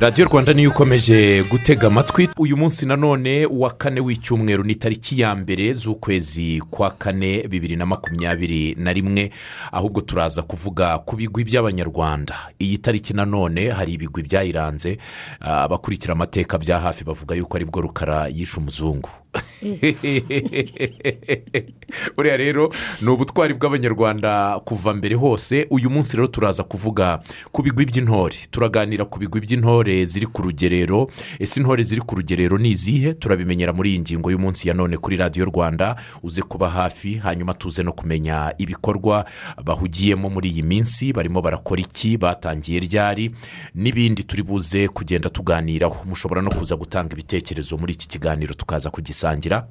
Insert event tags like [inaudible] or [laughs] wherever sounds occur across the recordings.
radiyo rwanda niyo ukomeje gutega amatwi. Uyu munsi nanone wa kane w'icyumweru ni tariki ya mbere z'ukwezi kwa kane bibiri na makumyabiri na rimwe. Ahubwo turaza kuvuga ku bigwi by'abanyarwanda. Iyi tariki nanone hari ibigwi byayiranze ah, abakurikira amateka bya hafi bavuga yuko ari bwo rukara yishe umuzungu. [laughs] buriya rero ni ubutwari bw'abanyarwanda kuva mbere hose uyu munsi rero turaza kuvuga ku bigwi by'intore. Turaganira ku bigwi by'intore ziri ku rugerero. Ese intore ziri ku rugerero ni izihe? Turabimenyera muri iyi ngingo y'umunsi ya none kuri radiyo rwanda. Uze kuba hafi hanyuma tuze no kumenya ibikorwa bahugiyemo muri iyi minsi. Barimo barakora iki? Batangiye ryari? N'ibindi turi buze kugenda tuganiraho. Mushobora no kuza gutanga ibitekerezo muri iki kiganiro tukaza kugisangira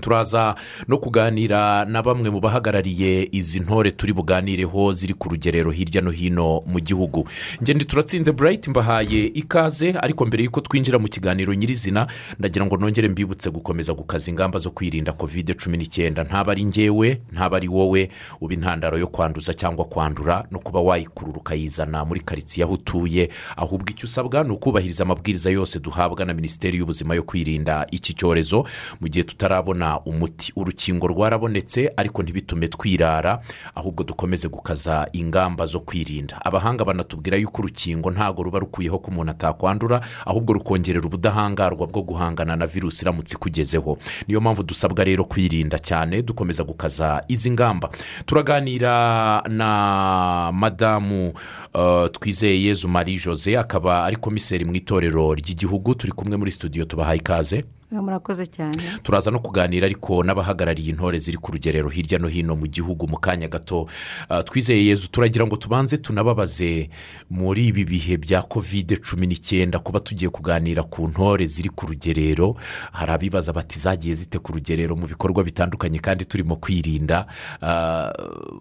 turaza no kuganira na bamwe mu bahagarariye izi ntore turi buganireho ziri ku rugerero hirya no hino mu gihugu. Ngende turatsinze burayiti mbahaye ikaze ariko mbere y'uko twinjira mu kiganiro nyirizina ndagira ngo nongere mbibutse gukomeza gukaza ingamba zo kwirinda kovide cumi n'icyenda. Ntaba ari ngewe ntaba ari wowe uba intandaro yo kwanduza cyangwa kwandura no kuba wayikurura ukayizana muri karitsiye aho utuye. Ahubwo icyo usabwa ni ukubahiriza amabwiriza yose duhabwa na minisiteri y'ubuzima yo kwirinda iki cyorezo mu gihe tutarabona umuti. Urukingo rwarabonetse ariko ntibitume twirara ahubwo dukomeze gukaza ingamba zo kwirinda. Abahanga banatubwira yuko urukingo ntabwo ruba rukuyeho ko umuntu atakwandura ahubwo rukongerera ubudahangarwa bwo guhangana na virusi iramutse ikugezeho. Niyo mpamvu dusabwa rero kwirinda cyane dukomeza gukaza izi ngamba. Turaganira na madamu uh, twizeye marie jose akaba ari komiseri mu itorero ry'igihugu. Turi kumwe muri studio tubahaye ikaze. Murakoze cyane. Turaza no kuganira ariko n'abahagarariye intore ziri ku rugerero hirya no hino mu gihugu mu kanya gato. Ah, twizeye yezu turagira ngo tubanze tunababaze muri ibi bihe bya kovide cumi n'icyenda kuba tugiye kuganira ku ntore ziri ku rugerero hari abibaza bati zagiye zite ku rugerero mu bikorwa bitandukanye kandi turimo kwirinda? Ah,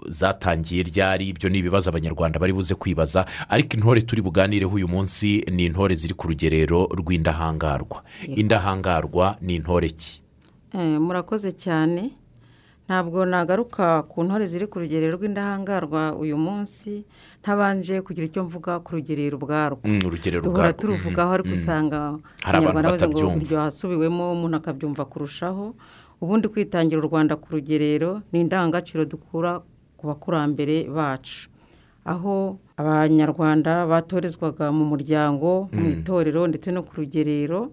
zatangiye ryari? Ibyo ni ibibazo abanyarwanda bari buze kwibaza. Ariko intore turi buganireho uyu munsi ni intore ziri ku rugerero rw'indahangarwa. Indahangarwa ni intore ki Eh, murakoze cyane. Ntabwo nagaruka ku ntore ziri ku rugerero rw'indahangarwa uyu munsi ntabanje kugira icyo mvuga ku rugerero ubwarwo Mm, duhora turuvugaho ariko usanga Hari abantu abanyarwanda bavuze ngo batabyumva. ryohasubiwemo umuntu akabyumva kurushaho. Ubundi kwitangira u rwanda ku rugerero ni indangagaciro dukura ku bakurambere bacu. Aho abanyarwanda batorezwaga mu muryango mu itorero ndetse no ku rugerero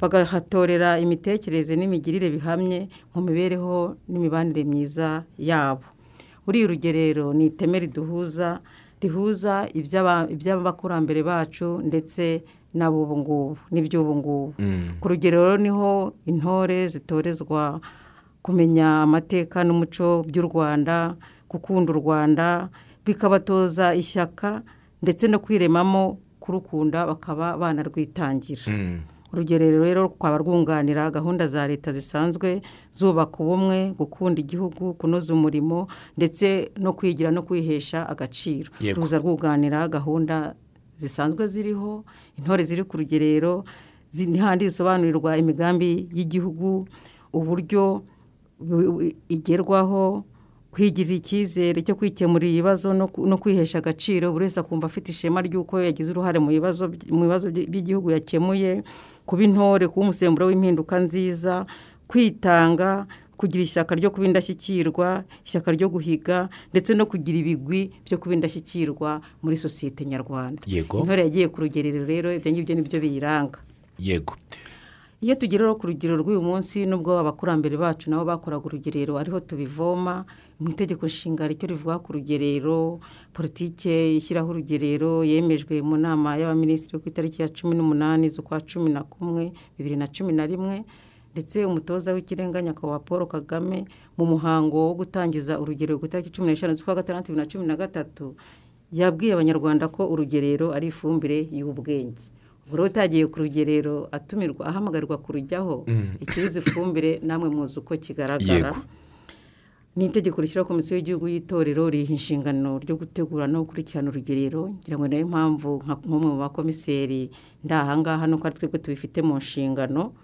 bagahatorera imitekerereze n'imigirire bihamye mu mibereho n'imibanire myiza yabo. Buriya urugerero ni iteme riduhuza rihuza iby'aba- iby'abakurambere bacu ndetse n'ab'ubu ngubu n'iby'ubu ngubu. Ku rugerero ni ho intore zitorezwa kumenya amateka n'umuco by'u rwanda gukunda u rwanda bikabatoza ishyaka ndetse no kwiremamo kurukunda bakaba banarwitangira. Urugerero rero rukaba rwunganira gahunda za leta zisanzwe zubaka ubumwe gukunda igihugu kunoza umurimo ndetse no kwigira no kwihesha agaciro. Ruza rwunganira gahunda zisanzwe ziriho intore ziri ku rugerero n'ahandi zisobanurirwa imigambi y'igihugu uburyo bu- bu- igerwaho kwigirira icyizere cyo kwikemurira ibibazo no kwihesha agaciro. Buri wese akumva afite ishema ry'uko yagize uruhare mu bibazo by'igihugu yakemuye. Kuba intore kuba umusemburo w'impinduka nziza kwitanga kugira ishyaka ryo kuba indashyikirwa ishyaka ryo guhiga ndetse no kugira ibigwi byo kuba indashyikirwa muri sosiyete nyarwanda. Yego. intore yagiye ku rugerero rero ibyo ngibyo ni byo biyiranga. Yego. Iyo tugera ku rugerero rw'uyu munsi nubwo abakurambere bacu nabo bakoraga urugerero ariho tubivoma mu itegeko nshinga ricyo rivuga ku rugerero politike ishyiraho urugerero yemejwe mu nama y'abaminisitiri ku itariki ya cumi n'umunani z'ukwa cumi na kumwe bibiri na cumi na rimwe ndetse umutoza w'ikirenga nyakubahwa paul kagame mu muhango wo gutangiza urugerero ku itariki cumi n'eshanu z'ukwa gatandatu bibiri na cumi na gatatu yabwiye abanyarwanda ko urugerero ari ifumbire y'ubwenge. Rero utagiye ku rugerero atumirwa ahamagarirwa kurujyaho ikibuze ifumbire namwe muzi uko kigaragara. Ni itegeko rishyiraho komisiyo y'igihugu y'itorero riha inshingano ryo gutegura no gukurikirana urugerero. Ngira ngo na yo mpamvu nka nk'umwe mu bakomiseri ndahangaha nuko ari twebwe tubifite mu nshingano.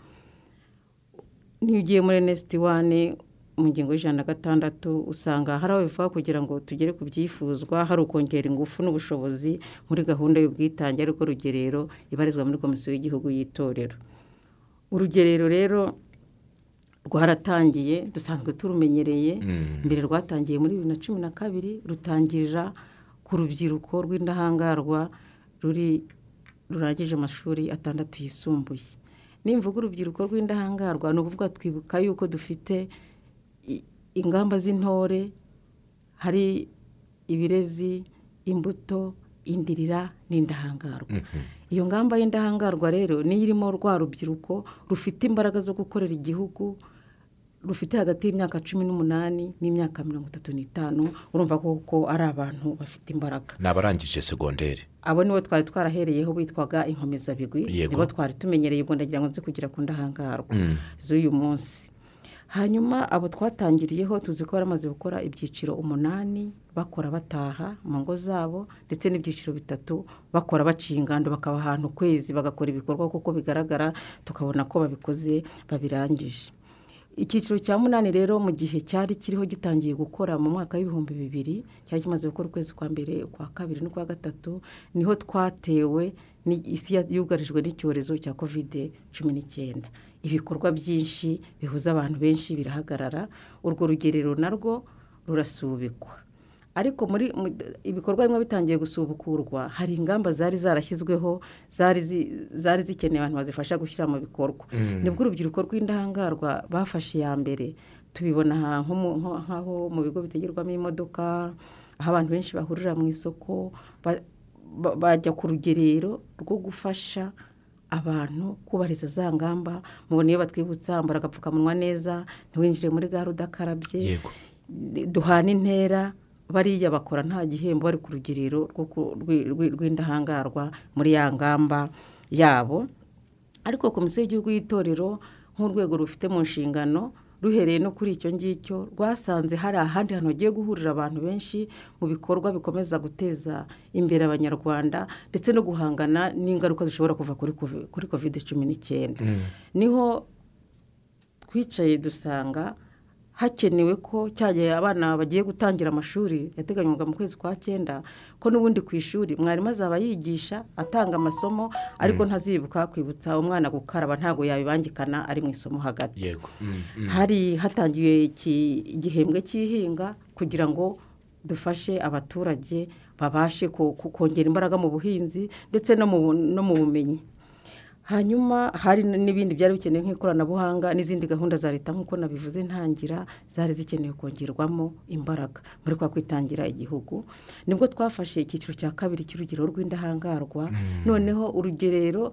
Niyo ugiye muri enesiti wane mu ngingo y'ijana na gatandatu usanga hari aho bivuga kugira ngo tugere ku byifuzwa hari ukongera ingufu n'ubushobozi muri gahunda y'ubwitange ariko rugerero ibarizwa muri komisiyo y'igihugu y'itorero. Urugerero rero rwaratangiye dusanzwe turumenyereye mbere rwatangiye muri bibiri na cumi na kabiri rutangirira ku rubyiruko rw'indahangarwa ruri rurangije amashuri atandatu yisumbuye. Nimvuga urubyiruko rw'indahangarwa ni ukuvuga twibuka yuko dufite ingamba z'intore hari ibirezi imbuto indirira n'indahangarwa. Iyo ngamba y'indahangarwa rero niyo irimo rwa rubyiruko rufite imbaraga zo gukorera igihugu rufite hagati y'imyaka cumi n'umunani n'imyaka mirongo itatu n'itanu urumva ko ari abantu bafite imbaraga. Ni abarangije segonderi abo nibo twari twarahereyeho bitwaga inkomezabigwi nibo twari tumenyereye ubwo ndagira ngo nze kugira ku ndahangarwa z'uyu munsi. Hanyuma abo twatangiriyeho tuzi ko baramaze gukora ibyiciro umunani bakora bataha mu ngo zabo ndetse n'ibyiciro bitatu bakora baciye ingando bakaba ahantu ukwezi bagakora ibikorwa kuko bigaragara tukabona ko babikoze babirangije. Icyiciro cya munani rero mu gihe cyari kiriho gitangiye gukora mu mwaka w'ibihumbi bibiri cyari kimaze gukora ukwezi kwa mbere ukwa kabiri n'ukwa gatatu ni ho twatewe isi yugarijwe n'icyorezo cya kovide cumi n'icyenda. Ibikorwa byinshi bihuza abantu benshi birahagarara urwo rugerero narwo rurasubikwa. Ariko muri mu- ibikorwa bimwe bitangiye gusubukurwa hari ingamba zari zarashyizweho zari zi- zari zikeneye abantu bazifasha gushyira mu bikorwa. Nibwo urubyiruko rw'indahangarwa bafashe iya mbere. Tubibona nk'aho mu bigo bitegerwamo imodoka aho abantu benshi bahurira mu isoko ba- ba- bajya ku rugerero rwo gufasha abantu kubahiriza za ngamba. Mubona iyo batwibutsa ambara agapfukamunwa neza ntiwinjire muri gare udakarabye. Duhana intera bariya bakora nta gihembo bari ku rugerero rw'indahangarwa muri ya ngamba yabo. Ariko komisiyo y'igihugu y'itorero nk'urwego rufite mu nshingano ruhereye no kuri icyo ngicyo rwasanze hari ahandi hantu hagiye guhurira abantu benshi mu bikorwa bikomeza guteza imbere abanyarwanda ndetse no guhangana n'ingaruka zishobora kuva kuri kovi- kuri kovide cumi n'icyenda. Niho twicaye dusanga hakenewe ko cyagihe abana bagiye gutangira amashuri yateganywaga mu kwezi kwa cyenda ko n'ubundi ku ishuri mwarimu azaba yigisha atanga amasomo ariko ntazibuka kwibutsa umwana gukaraba ntabwo yabibangikana ari mu isomo hagati. Mm, mm. hari hatangiwe igihembwe cy'ihinga kugira ngo dufashe abaturage babashe kongera imbaraga mu buhinzi ndetse no mu bumenyi. Hanyuma hari n'ibindi byari bikenewe nk'ikoranabuhanga n'izindi gahunda za leta nk'uko nabivuze ntangira zari zikenewe kongerwamo imbaraga. Muri kwa kwitangira igihugu ni bwo twafashe icyiciro cya kabiri cy'urugero rw'indahangarwa. Noneho urugerero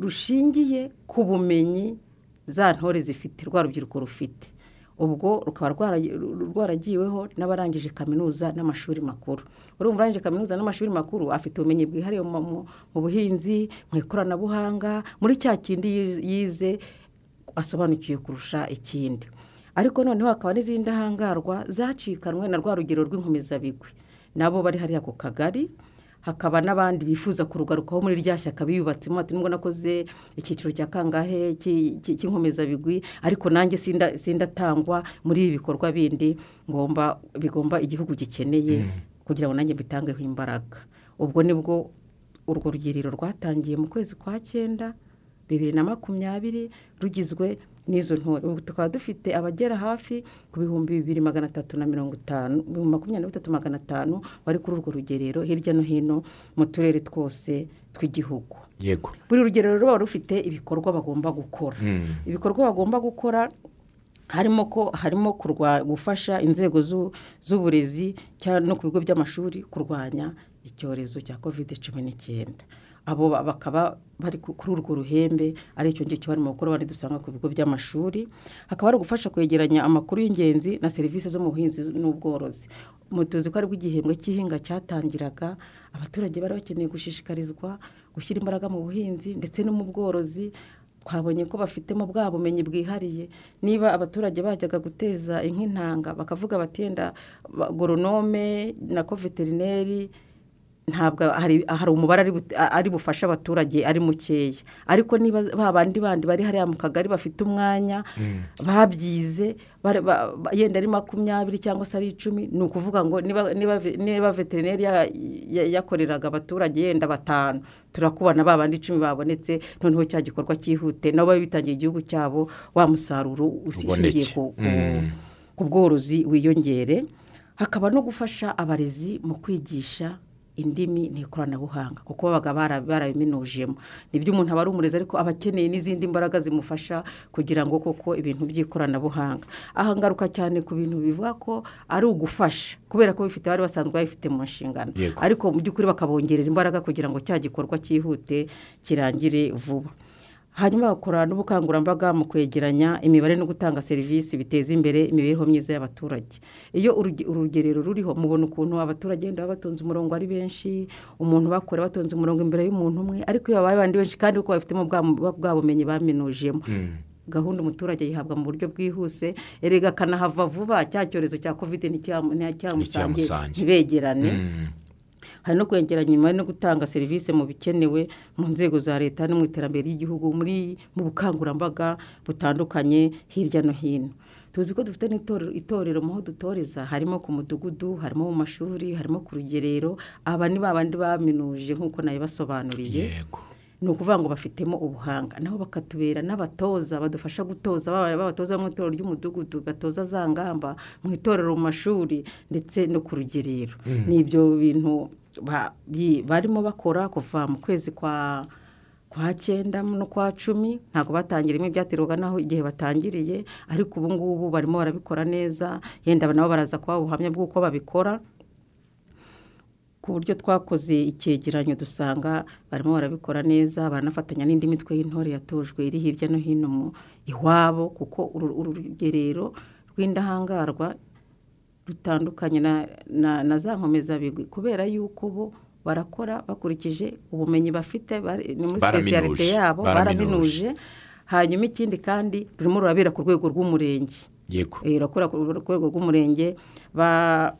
rushingiye ku bumenyi za ntore zifite rwa rubyiruko rufite. Ubwo rukaba rwara- rwaragiweho n'abarangije kaminuza n'amashuri makuru. Urumva urangije kaminuza n'amashuri makuru afite ubumenyi bwihariye mu- buhinzi mu ikoranabuhanga muri cya kindi yiz- yize asobanukiwe kurusha ikindi. Ariko noneho hakaba n'izindi ndahangarwa zacikanwe na rwa rugero rw'inkomezabigwi nabo bari hariya ku kagari hakaba n'abandi bifuza kurugarukaho muri rya shyaka biyubatsemo ati nubwo nakoze icyiciro cya kangahe cy'i- cy'i- cy'inkomezabigwi ariko nanjye sinda- sindatangwa muri ibi bikorwa bindi ngomba bigomba igihugu gikeneye kugira ngo nanjye mbitangeho imbaraga. Ubwo ni bwo urwo rugerero rwatangiye mu kwezi kwa cyenda bibiri na makumyabiri rugizwe n'izo ntore. Ubu tukaba dufite abagera hafi ku bihumbi bibiri magana atatu na mirongo itanu ibihumbi makumyabiri na bitatu magana atanu bari kuri urwo rugerero hirya no hino mu turere twose tw'igihugu. Yego. Buri rugerero ruba rufite ibikorwa bagomba gukora. Ibikorwa bagomba gukora harimo ko harimo gufasha inzego z'u- z'uburezi cyangwa no ku bigo by'amashuri kurwanya icyorezo cya kovide cumi n'icyenda. Abo ba- bakaba bari ku- kuri urwo ruhembe ari icyo ngicyo barimo gukora bari dusanga ku bigo by'amashuri. Hakaba hari gufasha kwegeranya amakuru y'ingenzi na serivisi zo mu buhinzi n'ubworozi. Tuzi ko ari bwo igihembwe cy'ihinga cyatangiraga abaturage bari bakeneye gushishikarizwa gushyira imbaraga mu buhinzi ndetse no mu bworozi. Twabonye ko bafitemo bwa bumenyi bwihariye. Niba abaturage bajyaga guteza inka intanga bakavuga bati yenda ba- goronome na veterineri ntabwo hari umubare ari bu- ari bufashe abaturage ari mukeya. Ariko niba ba bandi bandi bari hariya mu kagari bafite umwanya babyize bare- ba- ba- yenda ari makumyabiri cyangwa se ari icumi ni ukuvuga ngo niba niba ve- niba veterineri ya- ya- yakoreraga abaturage yenda batanu. Turakubona ba bandi icumi babonetse noneho cya gikorwa cyihute. Nabo bitangiye igihugu cyabo wa musaruro ushingiye ku- ku bworozi wiyongere. Hakaba no gufasha abarezi mu kwigisha indimi n'ikoranabuhanga kuko babaga bara- barabiminujemo ni byo umuntu aba ari umurezi ariko aba akeneye n'izindi mbaraga zimufasha kugira ngo koko ibintu by'ikoranabuhanga. Aha ngaruka cyane ku bintu bivuga ko ari ugufasha kubera ko bifite bari basanzwe babifite mu nshingano. Ariko mu by'ukuri bakabongerera imbaraga kugira ngo cya gikorwa cyihute kirangire vuba. Hanyuma bakora n'ubukangurambaga mu kwegeranya imibare no gutanga serivisi biteza imbere imibereho myiza y'abaturage. Iyo uruge- urugerero ruriho mubona ukuntu abaturage baba batonze umurongo ari benshi umuntu bakora batonze umurongo imbere y'umuntu umwe ariko iyo babaye abandi benshi kandi kuko bafitemo bwa bumenyi baminujemo. Gahunda umuturage yihabwa mu buryo bwihuse erega akanahava vuba cya cyorezo cya kovide nticyamusange Nticyamusange. ntibegerane. Hari no kwegeranya imibare no gutanga serivisi mu bikenewe mu nzego za leta no mu iterambere ry'igihugu muri mu bukangurambaga butandukanye hirya no hino. Tuzi ko dufite itorero mu ho dutoreza. Harimo ku mudugudu harimo mu mashuri harimo ku rugerero. Aba ni ba bandi baminuje nk'uko nabibasobanuriye ni ukuvuga ngo bafitemo ubuhanga. Naho bakatubera n'abatoza badufasha gutoza baba babatoza mu itorero ry'umudugudu batoza za ngamba mu itorero mu mashuri ndetse no ku rugerero. Ni ibyo bintu barimo bakora kuva mu kwezi kwa kwa cyenda no kwa cumi ntabwo batangiramo ibyaterwaga naho igihe batangiriye ariko ubu ngubu barimo barabikora neza yenda nabo baraza kubaha ubuhamya bw'uko babikora. Ku buryo twakoze icyegeranyo dusanga barimo barabikora neza baranafatanya n'indi mitwe y'intore yatojwe iri hirya no hino iwabo kuko uru rugerero rw'indahangarwa rutandukanye na, na, na za nkomezabigwi. Kubera yuko bo barakora bakurikije ubumenyi bafite ni muri sipesiyalite yabo baraminuje. hanyuma ikindi kandi rurimo rurabera ku rwego rw'umurenge. Yego. Eh, rurakora ku rwego rw'umurenge ba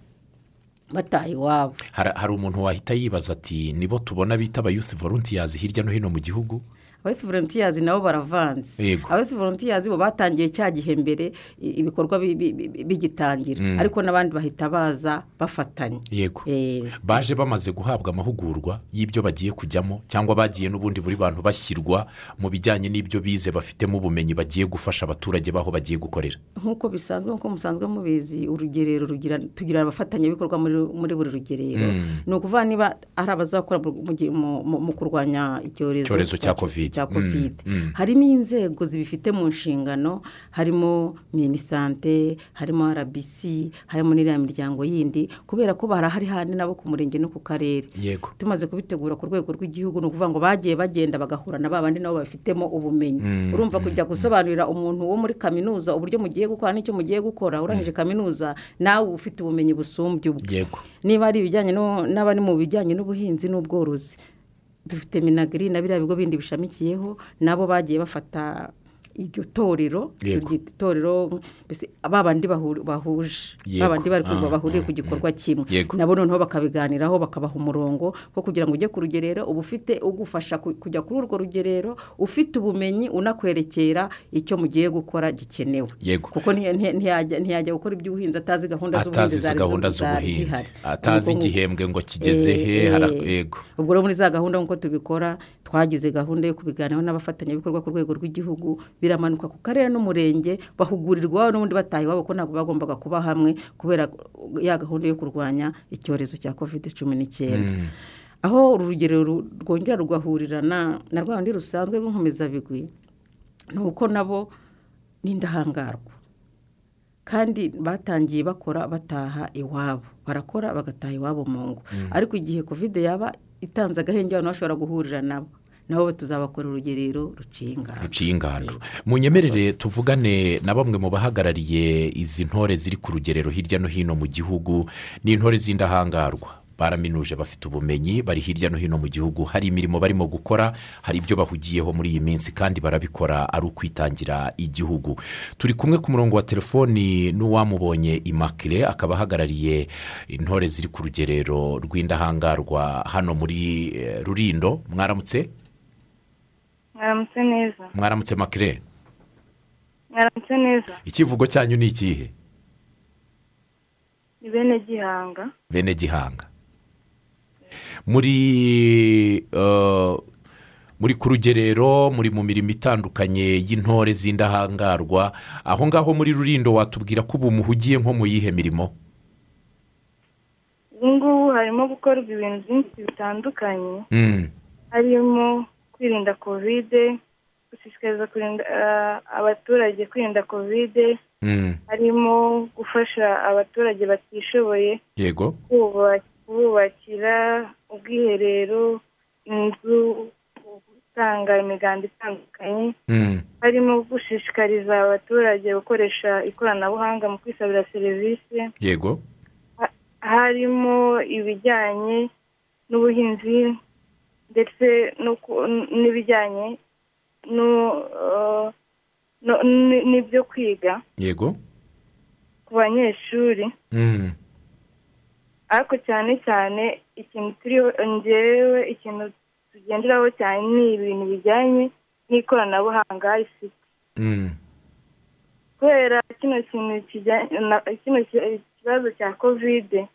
bataha iwabo. Hari umuntu wahita yibaza ati nibo tubona bita abayusi volunteers hirya no hino mu gihugu? Abayifu volunteers nabo baravanze. Abayifu volunteers bo batangiye cya gihe mbere ibikorwa bi- bi- bi- bigitangira. Ariko n'abandi bahita baza bafatanya yego. Eh, baje bamaze guhabwa amahugurwa y'ibyo bagiye kujyamo cyangwa bagiye n'ubundi buri bantu bashyirwa mu bijyanye n'ibyo bize bafitemo ubumenyi bagiye gufasha abaturage baho bagiye gukorera. Nk'uko bisanzwe nk'uko musanzwe mubizi urugerero tugira abafatanyabikorwa muri, buri rugerero. Ni ukuvuga niba ari abazakora mu, kurwanya icyorezo cya Covid. Cya Mm, covid. mm. harimo inzego zibifite mu nshingano harimo minisante harimo rbc harimo n'iriya miryango yindi kubera ko barahari handi nabo ku murenge no ku karere. Yego. Tumaze kubitegura ku rwego rw'igihugu ni ukuvuga ngo bagiye bagenda bagahura na ba bandi nabo babifitemo ubumenyi. Urumva kujya gusobanurira umuntu wo muri kaminuza uburyo mugiye gukora n'icyo mugiye gukora urangije kaminuza nawe ufite ubumenyi busumbye ubwe. Niba ari ibijyanye n'abari mu bijyanye n'ubuhinzi n'ubworozi dufite minagiri na biriya bigo bindi bishamikiyeho nabo bagiye bafata iryo torero turyita itorero mbese ba bandi bahu- bahuje. Yego. ba bandi bari kumva Ah, bahuriye ah, ku gikorwa kimwe nabo noneho bakabiganiraho bakabaha umurongo wo kugira ngo ujye ku rugerero uba ufite ugufasha ku- kujya kuri urwo rugerero ufite ubumenyi unakwerekera icyo mugiye gukora gikenewe. Kuko ntiya- ntiya- ntiyajya gukora iby'ubuhinzi atazi gahunda z'ubuhinzi atazi igihembwe ngo kigeze he Eh, eh. ubwo rero muri za gahunda nk'uko tubikora twagize gahunda yo kubiganiraho n'abafatanyabikorwa ku rwego rw'igihugu biramanuka ku karere n'umurenge bahugurirwa n'ubundi bataha iwabo ko ntabwo bagombaga kuba hamwe kubera ya gahunda yo kurwanya icyorezo cya kovide cumi n'icyenda aho uru rugero ru- rwongera rugahurira na rwa rundi rusanzwe rw'inkomezabigwi ni uko nabo ni indahangarwa. Kandi batangiye bakora bataha iwabo barakora bagataha iwabo mu ngo. Ariko igihe kovide yaba itanze agahenge abantu bashobora guhurira nabo. Nabo tuzabakorera urugerero ruciye ingano ruciye ingando munyemerere tuvugane na bamwe mu bahagarariye izi ntore ziri ku rugerero hirya no hino mu gihugu. Ni intore z'indahangarwa. Baraminuje bafite ubumenyi bari hirya no hino mu gihugu. Hari imirimo barimo gukora hari ibyo bahugiyeho muri iyi minsi kandi barabikora ari ukwitangira igihugu. Turi kumwe ku murongo wa telefoni n'uwamubonye imakire akaba ahagarariye intore ziri ku rugerero rw'indahangarwa hano muri eh, rurindo. Mwaramutse? Mwaramutse neza. Mwaramutse makire mwaramutse neza. Ikivugo cyanyu ni ikihe? Ni bene gihanga. Bene gihanga. Muri eh, muri ku rugerero muri mu mirimo itandukanye y'intore z'indahangarwa aho ngaho muri rurindo watubwira ko ubu muhugiye nko mu yihe mirimo? Ubu ngubu harimo gukorwa ibintu byinshi bitandukanye. Mm, harimo kwirinda kovide gushishikariza kurinda ah, abaturage kwirinda kovide mm, harimo gufasha abaturage batishoboye yego. kuba- kububakira ubwiherero inzu gutanga imiganda itandukanye Mm, harimo gushishikariza abaturage gukoresha ikoranabuhanga mu kwisabira serivisi. Yego. Harimo ibijyanye n'ubuhinzi ndetse n'ibijyanye n- n'ibyo kwiga yego. ku banyeshuri. Mm, ariko cyane cyane ikintu turiho ngewe ikintu tugenderaho cyane ni ibintu bijyanye n'ikoranabuhanga ifite. Mm, kubera kino kintu kino ki- kibazo cya kovide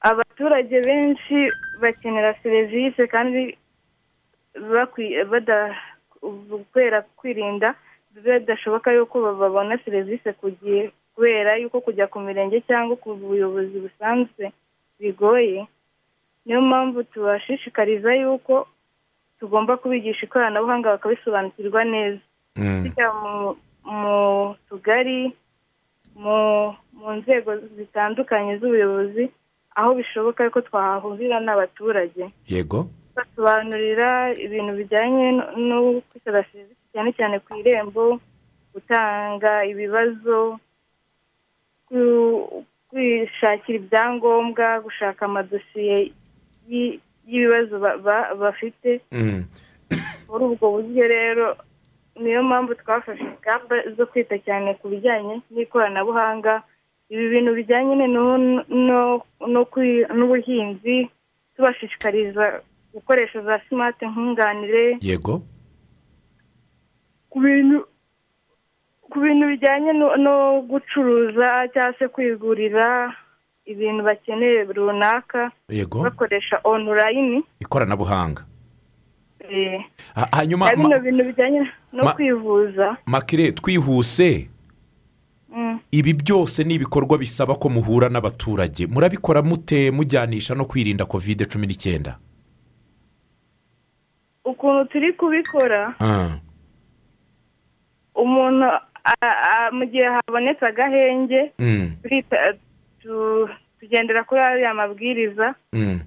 abaturage benshi bakenera serivisi kandi kubera kwirinda bidashoboka yuko babona serivisi ku gihe. Kubera yuko kujya ku mirenge cyangwa ku buyobozi busanzwe bigoye niyo mpamvu tubashishikariza yuko tugomba kubigisha ikoranabuhanga bakabisobanukirwa neza. Mm, mu tugari mu nzego zitandukanye z'ubuyobozi aho bishoboka ko twahahurira n'abaturage. Yego. Basobanurira ibintu bijyanye no- kwisaba serivisi cyane cyane ku irembo gutanga ibibazo kwishakira ibyangombwa gushaka amadosiye y'i- y'ibibazo ba- ba- bafite. Mm, muri ubwo buryo rero niyo mpamvu twafashe ingamba zo kwita cyane ku bijyanye n'ikoranabuhanga. Ibi bintu bijyanye n'ubuhinzi tubashishikariza gukoresha za simati nkunganire. Yego. Ku bintu ku bintu bijyanye no- gucuruza cyangwa se kwigurira ibintu bakeneye runaka yego. bakoresha onurayini ikoranabuhanga. Eh, Ha- hanyuma na bino bintu bijyanye no kwivuza. Makire twihuse. Mm. ibi byose ni ibikorwa bisaba ko muhura n'abaturage. Murabikora mute mujyanisha no kwirinda kovide cumi n'icyenda? Ukuntu turi kubikora Ah, umuntu mu gihe habonetse agahenge mm, tugendera kuri ariya mabwiriza mm,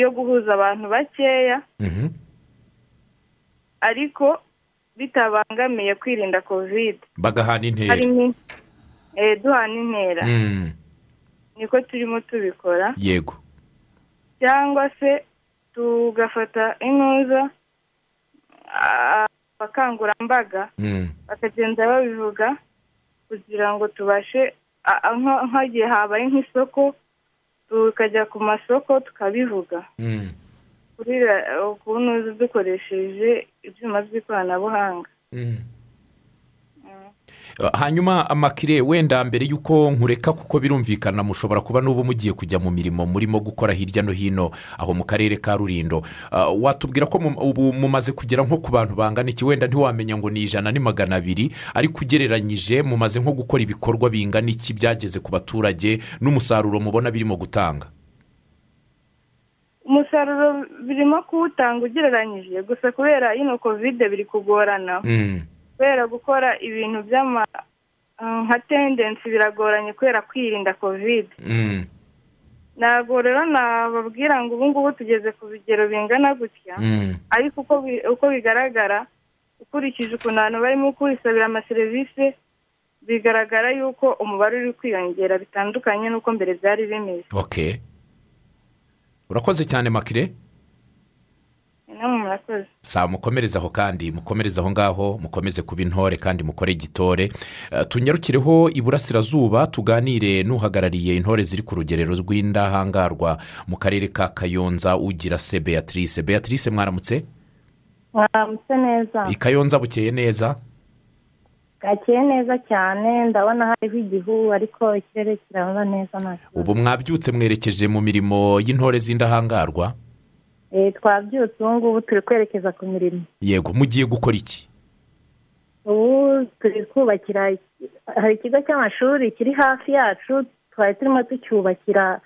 yo guhuza abantu bakeya. Mhm, ariko bitabangamiye kwirinda kovide bagahana intera. Eh, duhana intera. Mm, niko turimo tubikora. Yego. Cyangwa se tugafata intuza abakangurambaga Mm, bakagenda babivuga kugira ngo tubashe nk'igihe habaye nk'isoko tukajya ku masoko tukabivuga. Mm, kuri ra- ukuntu dukoresheje ibyuma by'ikoranabuhanga. Mm. Hanyuma amakire wenda mbere y'uko nkureka kuko birumvikana mushobora kuba n'ubu mugiye kujya mu mirimo murimo gukora hirya no hino aho mu karere ka rurindo Ah, watubwira ko ubu mumaze kugera nko ku bantu bangana iki? Wenda ntiwamenya ngo ni ijana ni magana abiri ariko ugereranyije mumaze nko gukora ibikorwa bingana iki byageze ku baturage n'umusaruro mubona birimo gutanga? Umusaruro birimo kuwutanga ugereranyije gusa kubera ino kovide biri kugorana. Mm, kubera gukora ibintu by'ama nka tendensi biragoranye kubera kwirinda kovide mm, ntabwo rero nababwira ngo ubu ngubu tugeze ku bigero bingana gutya mm, ariko uko bi- uko bigaragara ukurikije ukuntu abantu barimo kwisabira amaserivisi bigaragara yuko umubare uri kwiyongera bitandukanye n'uko mbere byari bimeze. Urakoze cyane makire. Namwe murakoze. Saa mukomereze aho kandi mukomereze aho ngaho mukomeze kuba intore kandi mukore gitore Eh, tunyarukireho iburasirazuba tuganire n'uhagarariye intore ziri ku rugerero rw'indahangarwa mu karere ka kayonza ugira se beatrice. Beatrice mwaramutse? Mwaramutse neza. I kayonza bukeye neza? Bwakeye neza cyane ndabona hariho igihu ariko ikirere kiraba neza ubu mwabyutse mwerekeje mu mirimo y'intore z'indahangarwa? Twabyutse ubu ngubu turi kwerekeza ku mirimo. Yego mugiye gukora iki? Ubu turi kubakira hari ikigo cy'amashuri kiri hafi yacu twari turimo tucyubakira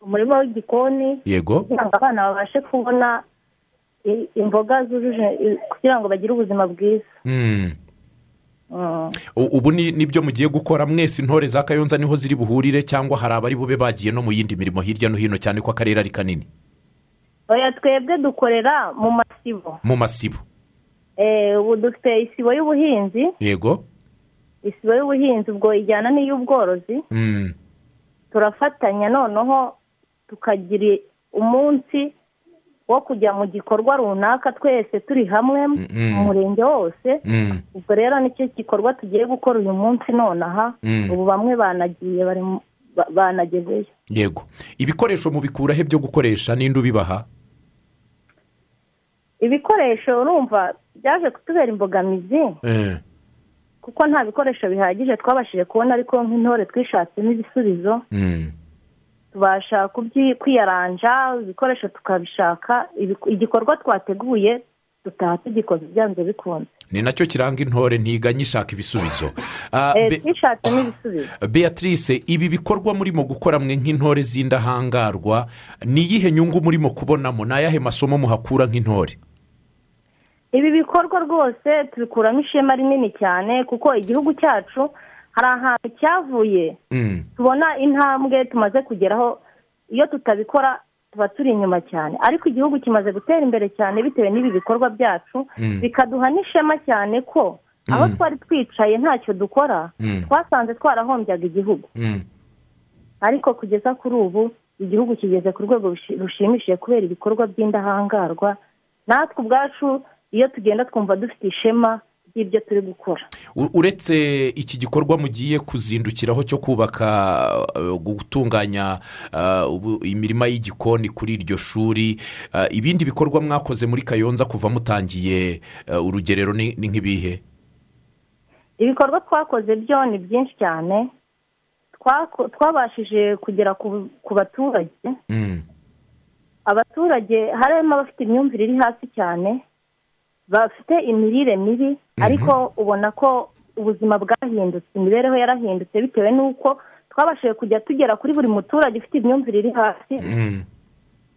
umurima w'igikoni yego. kugira ngo abana babashe kubona imboga zujuje kugira ngo bagire ubuzima bwiza. Mm. Mm. Ubu ni ni byo mugiye gukora mwese intore za kayonza ni ho ziri buhurire cyangwa hari abari bube bagiye no mu yindi mirimo hirya no hino cyane ko akarere ari kanini? Oya twebwe dukorera mu masibo mu masibo Eh, ubu dufite isibo y'ubuhinzi yego isibo y'ubuhinzi ubwo ijyana n'iy'ubworozi Mm. turafatanya noneho tukagira umunsi wo kujya mu gikorwa runaka twese turi hamwe Mm. mu murenge wose Mm. ubwo rero ni cyo gikorwa tugiye gukora uyu munsi nonaha Mm. ubu bamwe banagiye bari banagezeyo. Yego. Ibikoresho mubikura he byo gukoresha ninde ubibaha ibikoresho urumva byaje kutubera imbogamizi. Eh. kuko nta bikoresho bihagije twabashije kubona ariko nk'intore twishatsemo ibisubizo Mm. tubasha kwiyaranja ibikoresho tukabishaka igikorwa twateguye dutaha tugikoze byanze bikunze. Ni na cyo kiranga intore ntiganye ishaka ibisubizo. Ah, Eh, Be- twishatsemo ibisubizo beatrice ibi bikorwa murimo gukora mwe nk'intore z'indahangarwa ni iyihe nyungu murimo kubonamo? Ni ayahe masomo muhakura nk'intore? Ibi bikorwa rwose tubikuramo ishema rinini cyane kuko igihugu cyacu hari ahantu cyavuye. Mm. tubona intambwe tumaze kugeraho iyo tutabikora tuba turi inyuma cyane ariko igihugu kimaze gutera imbere cyane bitewe n'ibi bikorwa byacu Mm. bikaduha n'ishema cyane ko aho Mm. twari twicaye ntacyo dukora Mm. twasanze twarahombyaga igihugu ariko kugeza kuri ubu igihugu kigeze ku rwego rushi- rushimishije kubera ibikorwa by'indahangarwa natwe ubwacu iyo tugenda twumva dufite ishema ry'ibyo turi gukora. Uretse iki gikorwa mugiye kuzindukiraho cyo kubaka uh, gutunganya uh, imirima y'igikoni kuri iryo shuri uh, ibindi bikorwa mwakoze muri kayonza kuva mutangiye urugerero ni nk'ibihe? Ibikorwa twakoze byo ni byinshi cyane. Twabashije kugera ku ku baturage. Mm. abaturage harimo abafite imyumvire iri hasi cyane. Bafite imirire mibi ariko ubona ko ubuzima bwahindutse imibereho yarahindutse bitewe n'uko twabashije kujya tugera kuri buri muturage ufite imyumvire iri hasi. Mm.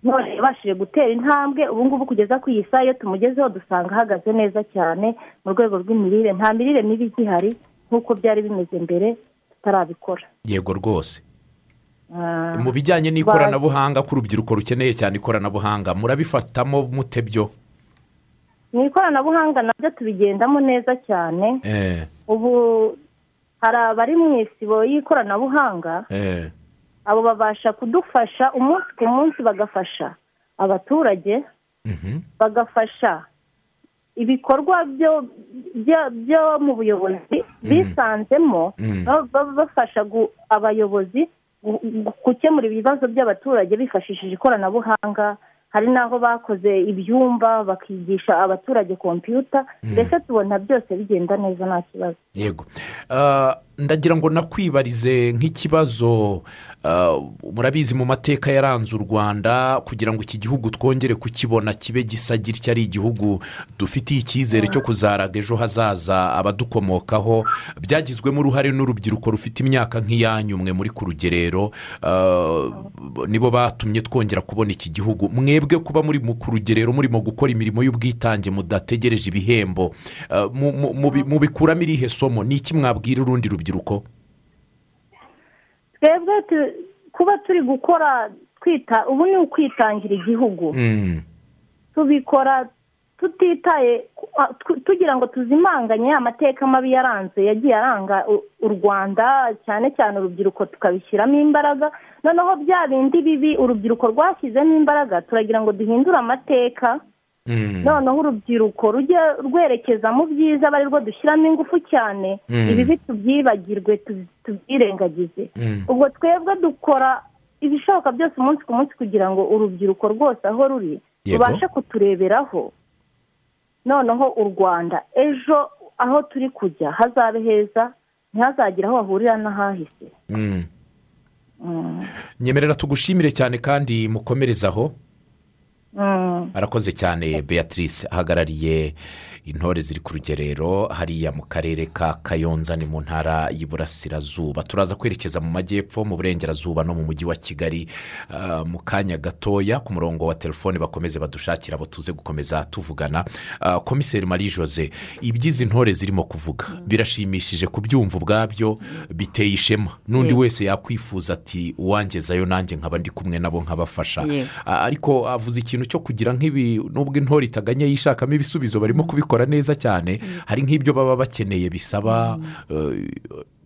none yabashije gutera intambwe ubu ngubu kugeza ku iyi saha iyo tumugezeho dusanga ahagaze neza cyane mu rwego rw'imirire. Nta mirire mibi igihari nk'uko byari bimeze mbere tutarabikora. Yego rwose. Ah, mu bijyanye n'ikoranabuhanga ko urubyiruko rukeneye cyane ikoranabuhanga murabifatamo mute byo? Mu ikoranabuhanga na byo tubigendamo neza cyane Eh, ubu hari abari mu isibo y'ikoranabuhanga eh. abo babasha kudufasha umunsi ku munsi bagafasha abaturage Mhm. bagafasha ibikorwa byo mu buyobozi bisanzemo Mm. ba- ba- bafasha abayobozi gu- gu- gukemura ibibazo by'abaturage bifashishije ikoranabuhanga hari n'aho bakoze ibyumba bakigisha abaturage kompiyuta mbese tubona byose bigenda neza nta kibazo. Yego. Ah, ndagira ngo nakwibarize nk'ikibazo ah, murabizi mu mateka yaranze u rwanda kugira ngo iki gihugu twongere kukibona kibe gisa gitya ari igihugu dufitiye icyizere cyo kuzaraga ejo hazaza abadukomokaho. Byagizwemo uruhare n'urubyiruko rufite imyaka nk'iyanyu mwe muri ku rugerero ah, nibo batumye twongera kubona iki gihugu. Mwebwe kuba muri mu- ku rugerero murimo gukora imirimo y'ubwitange mudategereje ibihembo. Mubi- mubikuramo irihe somo? Ni iki mwabwira urundi rubyiruko? Twebwe tu- kuba turi gukora twita ubu ni ukwitangira igihugu. Mm, tubikora tutitaye tugira ngo tuzimanganye amateka mabi yaranze yagiye aranga u- rwanda cyane cyane urubyiruko tukabishyiramo imbaraga. Noneho bya bindi bibi urubyiruko rwashyizemo imbaraga turagira ngo duhindure amateka. Noneho urubyiruko rujye rwerekeza mu byiza aba ari rwo dushyiramo ingufu cyane Mm. ibibi tubyibagirwe tu- tubyirengagize Mm. ubwo twebwe dukora ibishoboka byose umunsi ku munsi kugira ngo urubyiruko rwose aho ruri rubashe kutureberaho noneho u rwanda ejo aho turi kujya hazabe heza ntihazagire aho hahurira n'ahahise Mm. Mm. nyemerera tugushimire cyane kandi mukomereze aho Mm. Arakoze cyane beatrice. Ahagarariye intore ziri ku rugerero hariya mu karere ka kayonza ni mu ntara y'iburasirazuba. Turaza kwerekeza mu majyepfo mu burengerazuba no mu mujyi wa kigali. Ah, mu kanya gatoya ku murongo wa telefone bakomeze badushakira abo tuze gukomeza tuvugana. Ah, komiseri marie jose iby'izi ntore zirimo kuvuga. Birashimishije kubyumva ubwabyo biteye ishema. N'undi wese yakwifuza ati uwangezayo nanjye nkaba ndi kumwe nabo nkabafasha. Ah, ariko avuze ikintu cyo kugira nk'ibi nubwo intore itaganya yishakamo ibisubizo barimo kubikora neza cyane hari nk'ibyo baba bakeneye bisaba eh,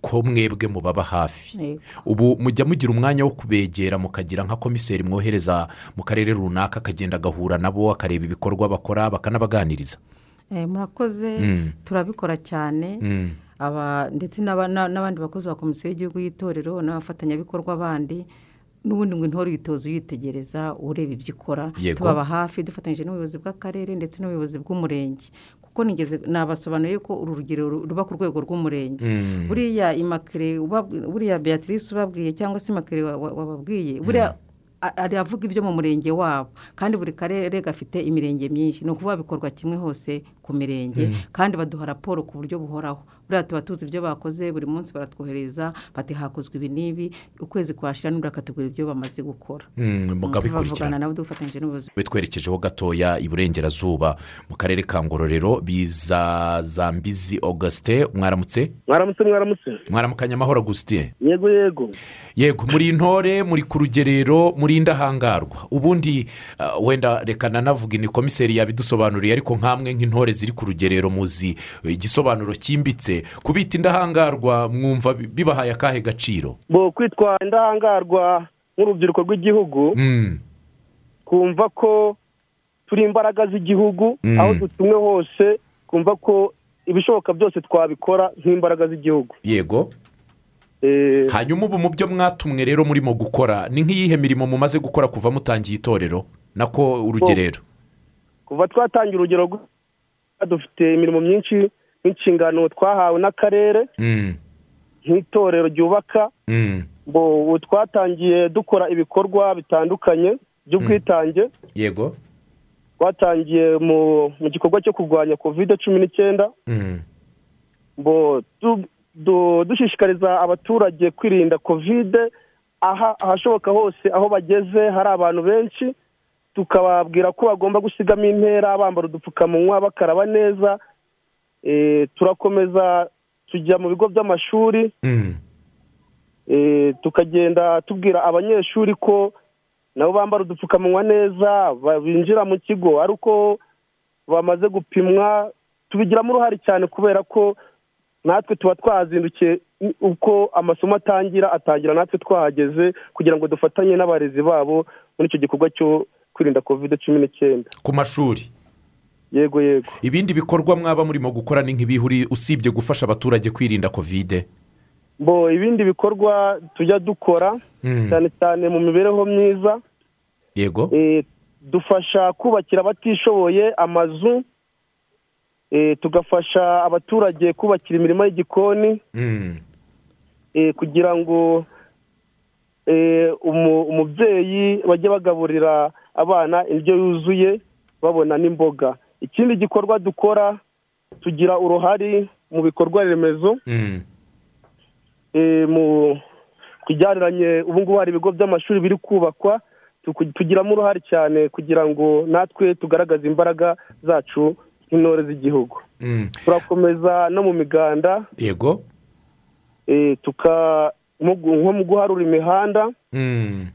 ko mwebwe mubaba hafi. Ubu mujya mugira umwanya wo kubegera mukagira nka komiseri mwohereza mu karere runaka akagenda agahura nabo akareba ibikorwa bakora bakanabaganiriza. Eh, murakoze Mm. turabikora cyane. Mm. ndetse n'aba- na- n'abandi bakozi ba komisiyo y'igihugu y'itorero n'abafatanyabikorwa bandi n'ubundi ngo intore uyitoza uyitegereza ureba ibyo ikora tubaba hafi dufatanyije n'ubuyobozi bw'akarere ndetse n'ubuyobozi bw'umurenge. Kuko nigeze nabasobanuye ko uru rugero ru- ruba ku rwego rw'umurenge. Mm. buriya imakire buriya beatrice ubabwiye cyangwa se imakire wa- wa- wababwiye buriya a- ari avuga ibyo mu murenge wabo. Kandi buri karere gafite imirenge myinshi. Ni ukuvuga bikorwa kimwe hose ku mirenge. Kandi baduha raporo ku buryo buhoraho. Buriya tuba tuzi ibyo bakoze buri munsi baratwohereza bati hakozwe ibi n'ibi ukwezi kwashira n'undi akatubwira ibyo bamaze gukora. Mm, mukabikurikirana tubavugana nabo dufatanyije n'ubuyobozi we twerekejeho gatoya iburengerazuba mu karere ka ngororero biza zambizi augustin mwaramutse? Mwaramutse mwaramutse. Mwaramukanya amahoro augustin. Yego yego. Yego muri intore muri ku rugerero muri indahangarwa ubundi ah, wenda reka nanavuga ni komiseri yabidusobanuriye ariko nk'amwe nk'intore ziri ku rugerero muzi. Igisobanuro cyimbitse kubita indahangarwa mwumva bi- bibahaye akahe gaciro? Bo kwitwa indahangarwa nk'urubyiruko rw'igihugu kumva ko turi imbaraga z'igihugu Mm. aho dutumwe hose kumva ko ibishoboka byose twabikora nk'imbaraga z'igihugu. Yego. Eh, hanyuma ubu mu byo mwatumwe rero murimo gukora ni nk'iyihe mirimo mumaze gukora kuva mutangiye itorero? Nako urugerero kuva twatangira urugero dufite imirimo myinshi nk'inshingano twahawe n'akarere Mm, nk'itorero ryubaka mm, ubu twatangiye dukora ibikorwa bitandukanye by'ubwitange. Yego. Twatangiye mu gikorwa cyo kurwanya kovide cumi n'icyenda. Mm, ngo du- du- dushishikariza abaturage kwirinda kovide aha ahashoboka hose aho bageze hari abantu benshi. Tukababwira ko bagomba gusigamo intera bambara udupfukamunwa bakaraba neza turakomeza tujya mu bigo by'amashuri mm, Eh, tukagenda tubwira abanyeshuri ko nabo bambara udupfukamunwa neza binjira mu kigo ari uko bamaze gupimwa tubigiramo uruhare cyane kubera ko natwe tuba twahazindukiye i- uko amasomo atangira atangira natwe twahageze kugira ngo dufatanye n'abarezi babo muri icyo gikorwa cyo kwirinda kovide cumi n'icyenda. Ku mashuri? Yego yego. Ibindi bikorwa mwaba murimo gukora ni nk'ibihuri usibye gufasha abaturage kwirinda kovide bo ibindi bikorwa tujya dukora Mm. cyane cyane mu mibereho myiza. Yego. Eh, dufasha kubakira abatishoboye amazu. Eh, tugafasha abaturage kubakira imirimo y'igikoni. Mm, eh, kugira ngo umu- umubyeyi bajye bagaburira abana indyo yuzuye babona n'imboga. Ikindi gikorwa dukora tugira uruhare mu bikorwa remezo mm, eh, mu kijyaniranye ubu ngubu hari ibigo by'amashuri biri kubakwa tugiramo uruhare cyane kugira ngo natwe tugaragaze imbaraga zacu nk'intore z'igihugu. Mm. turakomeza no mu miganda yego. eh, tuka nko mu guharura imihanda Mm,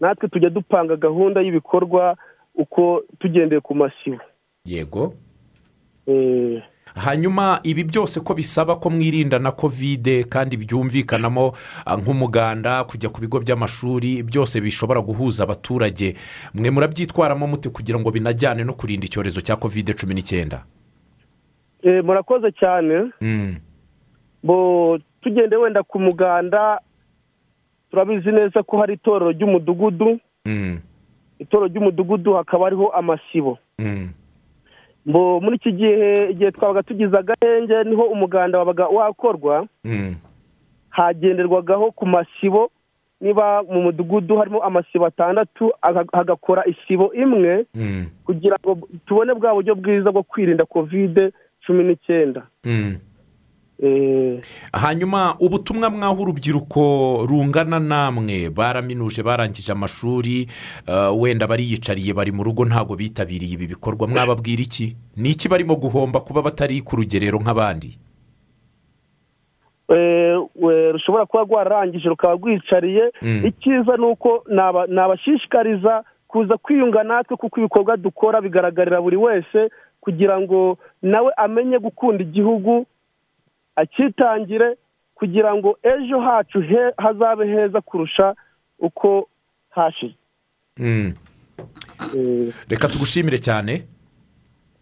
natwe tujya dupanga gahunda y'ibikorwa uko tugendeye ku masibo. Yego. Eh, hanyuma ibi byose ko bisaba ko mwirinda na kovide kandi byumvikanamo ah, nk'umuganda kujya ku bigo by'amashuri byose bishobora guhuza abaturage. Mwe murabyitwaramo mute kugira ngo binajyane no kurinda icyorezo cya kovide cumi n'icyenda? Eh, murakoze cyane. Mm, bo tugende wenda ku muganda turabizi neza ko hari itorero ry'umudugudu. Mm, itorero ry'umudugudu hakaba hariho amasibo. Mm, bo muri iki gihe igihe twabaga tugize agahenge ni ho umuganda wabaga wakorwa. Mm, hagenderwagaho ku masibo. Niba mu mudugudu harimo amasibo atandatu aga- hagakora isibo imwe. Mm, kugira ngo tubone bwa buryo bwiza bwo kwirinda kovide cumi n'icyenda. Mm. Eh, hanyuma ubutumwa mwaha urubyiruko rungana namwe baraminuje barangije amashuri uh, wenda bariyicariye bari mu rugo ntabwo bitabiriye ibi bikorwa. Mwababwira iki? Ni iki barimo guhomba kuba batari ku rugerero nk'abandi? Eh, rushobora kuba rwararangije rukaba rwicariye. Mm. icyiza ni uko naba- nabashishikariza kuza kwiyunga natwe kuko ibikorwa dukora bigaragarira buri wese kugira ngo nawe amenye gukunda igihugu akitangire kugira ngo ejo hacu he- hazabe heza kurusha uko hashize. Mm. Eh, reka tugushimire cyane.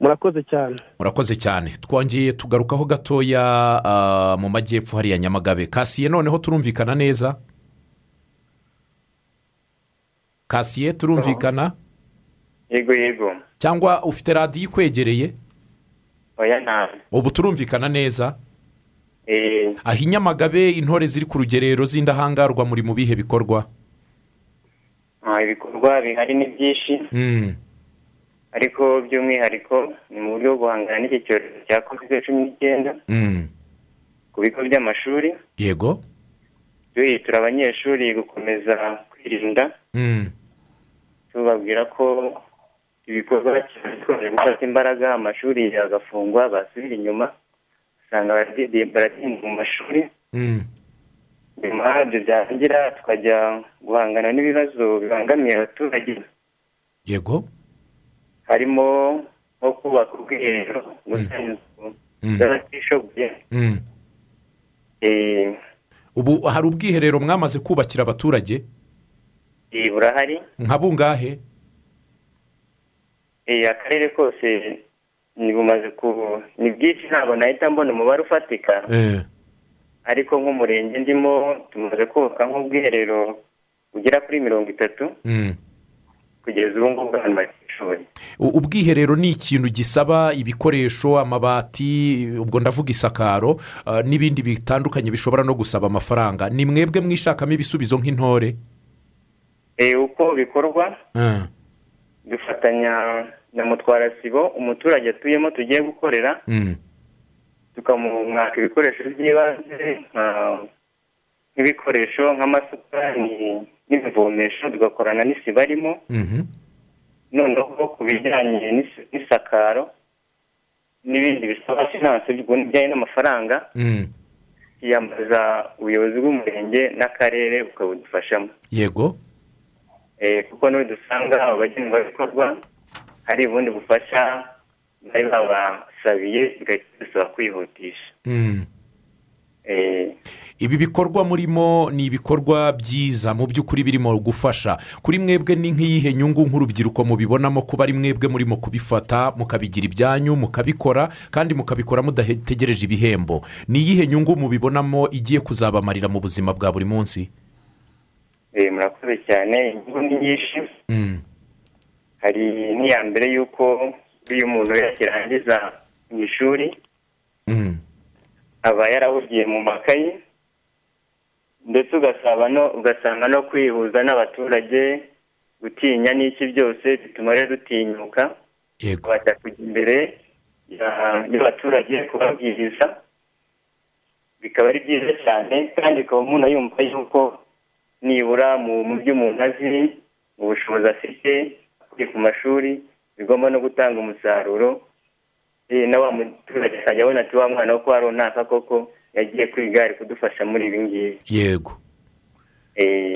Murakoze cyane. Murakoze cyane. Twongeye tugarukaho gatoya ah, mu majyepfo hariya nyamagabe. Kasiye noneho turumvikana neza? Kasiye turumvikana? Yego yego. Cyangwa ufite radiyo ikwegereye? Oya ntabwo ubu turumvikana neza? Aho i nyamagabe intore ziri ku rugerero z'indahangarwa muri mu bihe bikorwa. Ah, ibikorwa bihari ni byinshi. Mm, ariko by'umwihariko ni mu buryo bwo guhangana n'iki cyorezo cya kovide cumi n'icyenda mm. ku bigo by'amashuri. Yego. Duhitura abanyeshuri gukomeza kwirinda. Mm, tubabwira ko ibikorwa bikomeje gufata imbaraga amashuri agafungwa basubira inyuma. Usanga baradi- baratinda mu mashuri mm. nyuma ibyo byarangira tukajya guhangana n'ibibazo bibangamiye abaturage yego harimo nko kubaka ubwiherero gusana inzu Mm. z'abatishoboye Mm. Eh, ubu hari ubwiherero mwamaze kubakira abaturage burahari nka bungahe Eh, akarere kose bumaze ku ni bwinshi ntabwo nahita mbona umubare ufatika. Eh, ariko nk'umurenge ndimo tumaze kubaka nk'ubwiherero bugera kuri mirongo itatu. Mm. kugeza ubu ngubu abantu batishoboye. Ubwiherero ni ikintu gisaba ibikoresho amabati ubwo ndavuga isakaro ah, n'ibindi bitandukanye bishobora no gusaba amafaranga. Ni mwebwe mwishakamo ibisubizo nk'intore? Eh, uko bikorwa Ah, dufatanya na mutwarasibo umuturage atuyemo tugiye gukorera mm. tukamumwaka ibikoresho by'ibanze nk'ibikoresho nk'amasuka ni- n'ibivomesho tugakorana n'isibo arimo Mhm. noneho ku bijyanye n'is- n'isakaro n'ibindi bisaba finanse bijyanye n'amafaranga Mm. yiyambaza ubuyobozi bw'umurenge n'akarere bukabudufashamo yego Eh, kuko ni we dusanga abagenerwabikorwa hari ubundi bufasha bari babasabiye bigahita bisaba kwihutisha. Mm. Eh, ibi bikorwa murimo ni ibikorwa byiza mu by'ukuri birimo gufasha. Kuri mwebwe ni nk'iyihe nyungu nk'urubyiruko mubibonamo kuba ari mwebwe murimo kubifata mukabigira ibyanyu mukabikora kandi mukabikora mudategereje ibihembo. Ni iyihe nyungu mubibonamo igiye kuzabamarira mu buzima bwa buri munsi? Eh, murakoze cyane. Inyungu ni nyinshi. Mm. Hari n'iya mbere y'uko iyo umuntu yakirangiza mu ishuri Mm. aba yarahugiye mu makayi ndetse ugasanga no kwihuza n'abaturage gutinya n'iki byose bituma rero dutinyuka yego. Kubasha kujya imbere ya- y'abaturage kubabwiriza bikaba ari byiza cyane. Kandi ukaba umuntu yumva yuko nibura mu byo umuntu azi mu bushobozi afite ku mashuri bigomba no gutanga umusaruro. Eh, na wa muturage akajya abona ati wa mwana wo kwa runaka koko yagiye kwiga ari kudufasha muri ibi ngibi. Yego.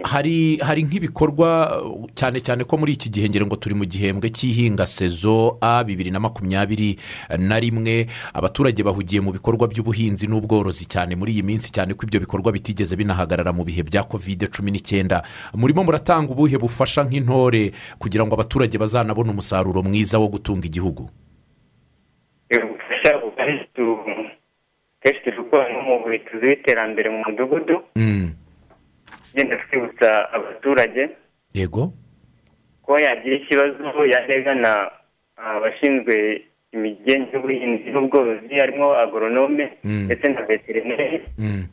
Hari hari nk'ibikorwa cyane cyane ko muri iki gihe ngira ngo turi mu gihembwe cy'ihinga sezo a bibiri na makumyabiri na rimwe abaturage bahugiye mu bikorwa by'ubuhinzi n'ubworozi cyane muri iyi minsi cyane ko ibyo bikorwa bitigeze binahagarara mu bihe bya kovide cumi n'icyenda. Murimo muratanga ubuhe bufasha nk'intore kugira ngo abaturage bazanabone umusaruro mwiza wo gutunga igihugu? Ubufasha bugari tu- kenshi turi gukora n'umuvugizi w'iterambere mu mudugudu. Mm, ugenda twibutsa abaturage. Yego. Ko yagira ikibazo yagana abashinzwe imigenzo y'ubuhinzi n'ubworozi harimo agoronome Mm. ndetse na veterineri. Mm,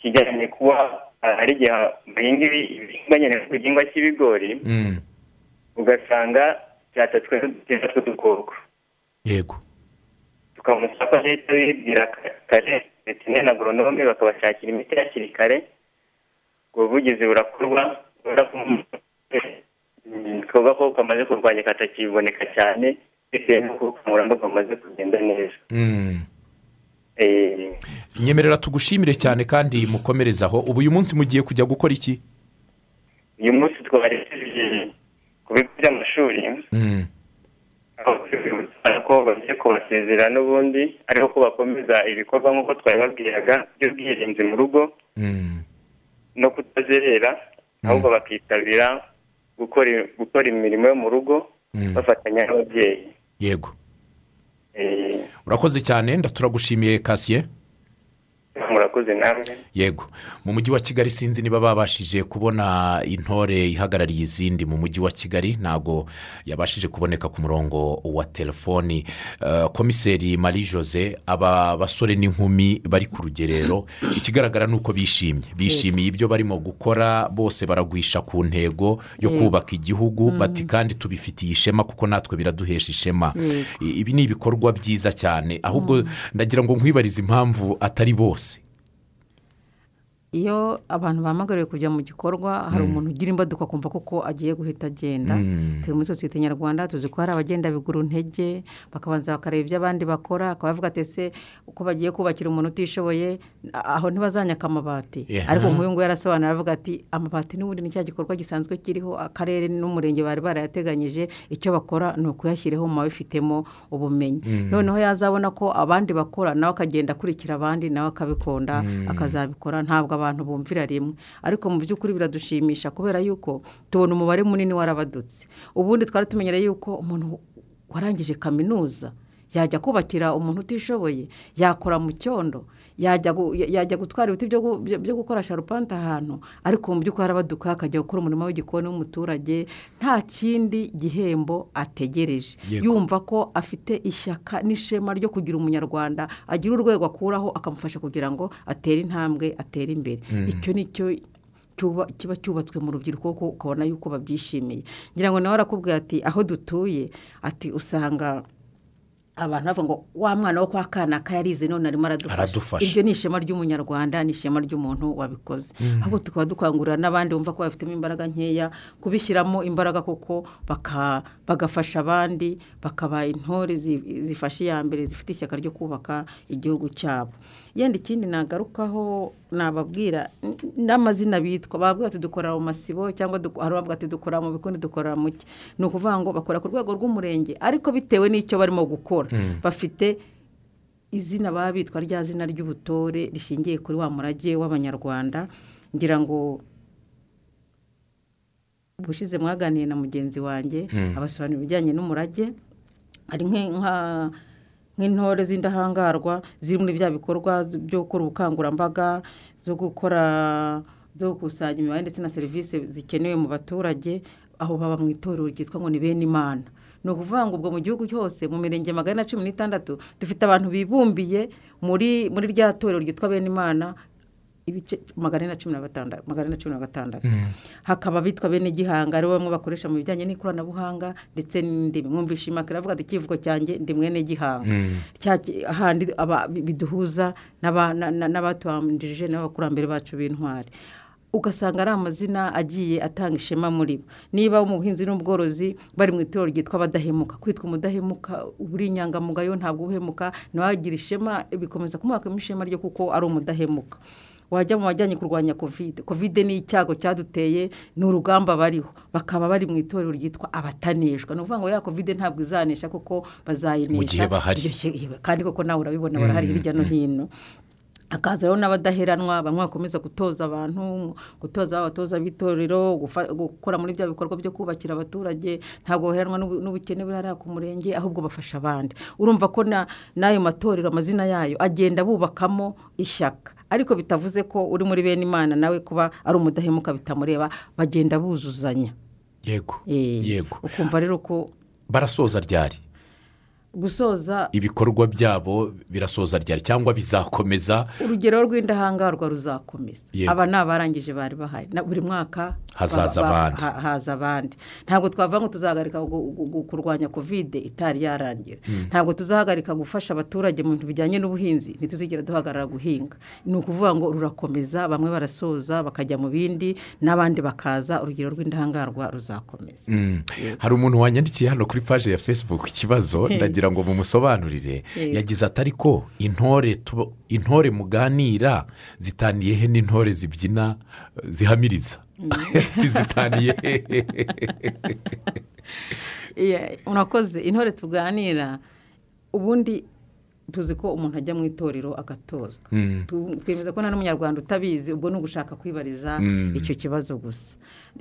kijyanye kuba ah, hari igihe bahinga ibi- ibihingwa nyine ku gihingwa cy'ibigori mm, ugasanga cyatatswe n'udukoko tw'udukoko. Yego. Tukamusaba leta bibwira kare veterineri na agoronome bakabashakira imiti hakiri kare ubwo buvugizi burakorwa twavuga ko kamaze kurwanya katakiboneka cyane bitewe n'uko ubukangurambaga bumaze kugenda neza. Mm. Eh, nyemerera tugushimire cyane kandi mukomerezaho. Ubu uyu munsi mugiye kujya gukora iki? Uyu munsi twabarekeje ku bigo by'amashuri. Ko bagiye kubasezera n'ubundi ariko ko bakomeza ibikorwa nk'uko twabibabwiraga by'ubwirinzi mu rugo. Mm, no kutazerera ahubwo bakitabira gukora gukora imirimo yo mu rugo Mm. bafatanya n'ababyeyi. Yego. Eh, urakoze cyane ndaturagushimiye kasiye murakoze namwe. Yego. Mu mujyi wa kigali sinzi niba babashije kubona intore ihagarariye izindi mu mujyi wa kigali. Ntabwo yabashije kuboneka ku murongo wa telefoni. Eh, komiseri marie jose aba basore n'inkumi bari ku rugerero. Ikigaragara ni uko bishimye. Bishimiye ibyo barimo gukora. Bose baragwisha ku ntego yo kubaka igihugu. Bati kandi tubifitiye ishema kuko natwe biraduhesha ishema. Ibi ni ibikorwa byiza cyane. Ahubwo ndagira ngo nkwibarize impamvu atari bose. Iyo abantu bahamagariwe kujya mu gikorwa hari umuntu ugira imbaduka akumva koko agiye guhita agenda. Turi muri sosiyete nyarwanda tuzi ko hari abagenda bigura intege bakabanza bakareba ibyo abandi bakora akaba bavuga ati ese uko bagiye kubakira umuntu utishoboye? Aho ntibazanyaka amabati ariko nk'uyu nguyu yarasobanura aravuga ati amabati n'ubundi ni cya gikorwa gisanzwe kiriho. Akarere n'umurenge bari barayateganyije icyo bakora ni ukuyashyiraho mu babifitemo ubumenyi. Noneho yazabona ko abandi bakora nawe akagenda akurikira abandi nawe akabikunda akazabikora. Ntabwo abantu bumvira rimwe. Ariko mu by'ukuri biradushimisha kubera yuko tubona umubare munini warabadutse. Ubundi twari tumenyereye yuko umuntu warangije kaminuza yajya kubakira umuntu utishoboye yakora mu cyondo. Yajya gu- yajya gutwara ibiti byo gu- byo- byo gukora sharupante ahantu. Ariko mu by'ukuri arabaduka akajya gukora umurimo w'igikoni w'umuturage nta kindi gihembo ategereje. Yumva ko afite ishyaka n'ishema ryo kugira umunyarwanda agira urwego akuraho akamufasha kugira ngo atere intambwe atere imbere. Icyo ni cyo kiba cyubatswe mu rubyiruko kuko ukabona yuko babyishimiye. Ngira ngo nawe arakubwira ati aho dutuye ati usanga abantu bavuga ngo wa mwana wo kwa kanaka yarize none arimo aradufasha. Iryo ni ishema ry'umunyarwanda ni ishema ry'umuntu wabikoze. Ahubwo tukaba dukangurira n'abandi bumva ko bafitemo imbaraga nkeya kubishyiramo imbaraga kuko bagafasha abandi bakaba intore zi- zifashe iya mbere zifite ishyaka ryo kubaka igihugu cyabo. Yenda ikindi nagarukaho nababwira n'amazina bitwa babwira ati dukorera mu masibo cyangwa hari abavuga ati dukorera mu bikundi dukorera mu ki ni ukuvuga ngo bakora ku rwego rw'umurenge ariko bitewe n'icyo barimo gukora. Bafite izina baba bitwa rya zina ry'ubutore rishingiye kuri wa murage w'abanyarwanda ngira ngo ubushize mwaganiye na mugenzi wanjye abasobanura ibijyanye n'umurage. Hari nka- nk'intore z'indahangarwa ziri muri bya bikorwa byo gukora ubukangurambaga zo gukora zo gukusanya imibare ndetse na serivisi zikenewe mu baturage aho baba mu itorero ryitwa ngo ni bene imana. Ni ukuvuga ngo ubwo mu gihugu cyose mu mirenge magana na cumi n'itandatu dufite abantu bibumbiye muri muri rya torero ryitwa bene imana ibice magana ane na cumi na gatandatu magana ane na cumi na gatandatu. Hakaba abitwa bene gihanga ari bo bamwe bakoresha mu bijyanye n'ikoranabuhanga ndetse n'indimi mwumvisha imakara avuga ati icyivugo cyanjye ndi mwene gihanga. Aba- bi- biduhuza n'aba- na- na- n'abatubanjirije n'abakurambere bacu b'intwari. Ugasanga ari amazina agiye atanga ishema muri bo. Niba mu buhinzi n'ubworozi bari mu itorero ryitwa abadahemuka kwitwa umudahemuka uri inyangamugayo ntabwo uhemuka nawe ishema bikomeza kumuhakamo ishema ryo kuko ari umudahemuka. Wajya mu bajyanye kurwanya kovide kovide ni icyago cyaduteye ni urugamba bariho. Bakaba bari mu itorero ryitwa abataneshwa ni ukuvuga ngo ya kovide ntabwo izanesha kuko bazayinesha. Mu gihe bahari. Kandi koko nawe urabibona barahari hirya no hino. Hakaza rero n'abadaheranwa bamwe bakomeza gutoza abantu gutoza abatoza b'itorero gukora muri bya bikorwa byo kubakira abaturage. Ntabwo baheranwa n'ubu- n'ubukene buri hariya ku murenge ahubwo bafasha abandi. Urumva ko na- n'ayo matorero amazina yayo agenda bubakamo ishyaka. Ariko bitavuze ko uri muri bene imana nawe kuba ari umudahemuka bitamureba bagenda buzuzanya. Yego Eh, yego. ukumva rero ko barasoza ryari? Gusoza ibikorwa byabo birasoza ryari cyangwa bizakomeza? Urugero rw'indahangarwa ruzakomeza. Aba ni abarangije bari bahari buri mwaka Hazaza ba- ba- abandi. ha- haza abandi. Ntabwo twavuga ngo tuzahagarika kurwanya kovide itari yarangira ntabwo tuzahagarika gufasha abaturage mu bintu bijyanye n'ubuhinzi ntituzigera duhagarara guhinga. Ni ukuvuga ngo rurakomeza bamwe barasoza bakajya mu bindi n'abandi bakaza urugero rw'indahangarwa ruzakomeza. Mm. hari umuntu wanyandikiye hano kuri paji ya facebook ikibazo ndagira ngo mumusobanurire. Yagize ati ariko intore intore muganira zitaniye he n'intore zibyina zihamiriza? [laughs] Ati, zitaniye he? [laughs] Iya, urakoze. Intore tuganira ubundi tuzi ko umuntu ajya mu itorero agatozwa. Tu- twemeza ko nta n'umunyarwanda utabizi ubwo ni ugushaka kwibariza icyo kibazo gusa.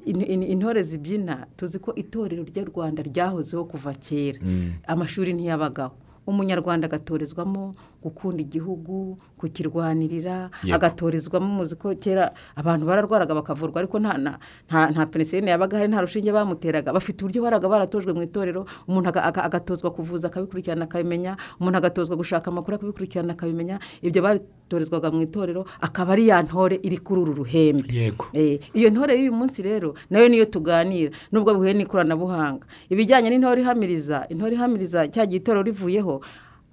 Intore zibyina tuzi ko itorero ry'u rwanda ryahozeho kuva kera. Amashuri ntiyabagaho. Umunyarwanda agatorezwamo gukunda igihugu kukirwanirira agatorezwamo muzi ko kera. Abantu bararwaraga bakavurwa ariko nta penicilline yabaga hari nta rushinge bamuteraga. Bafite uburyo baraga baratojwe mu itorero umuntu aga- aga- agatozwa kuvuza akabikurikirana akabimenya. Umuntu agatozwa gushaka amakuru akabikurikirana akabimenya. Ibyo batorezwaga mu itorero akaba ari ya ntore iri kuri uru ruhembe. Yego. Eh, iyo ntore y'uyu munsi rero na yo niyo tuganira. Nubwo bihuye n'ikoranabuhanga. Ibijyanye n'intore ihamiriza intore ihamiriza cya gihe itorero rivuyeho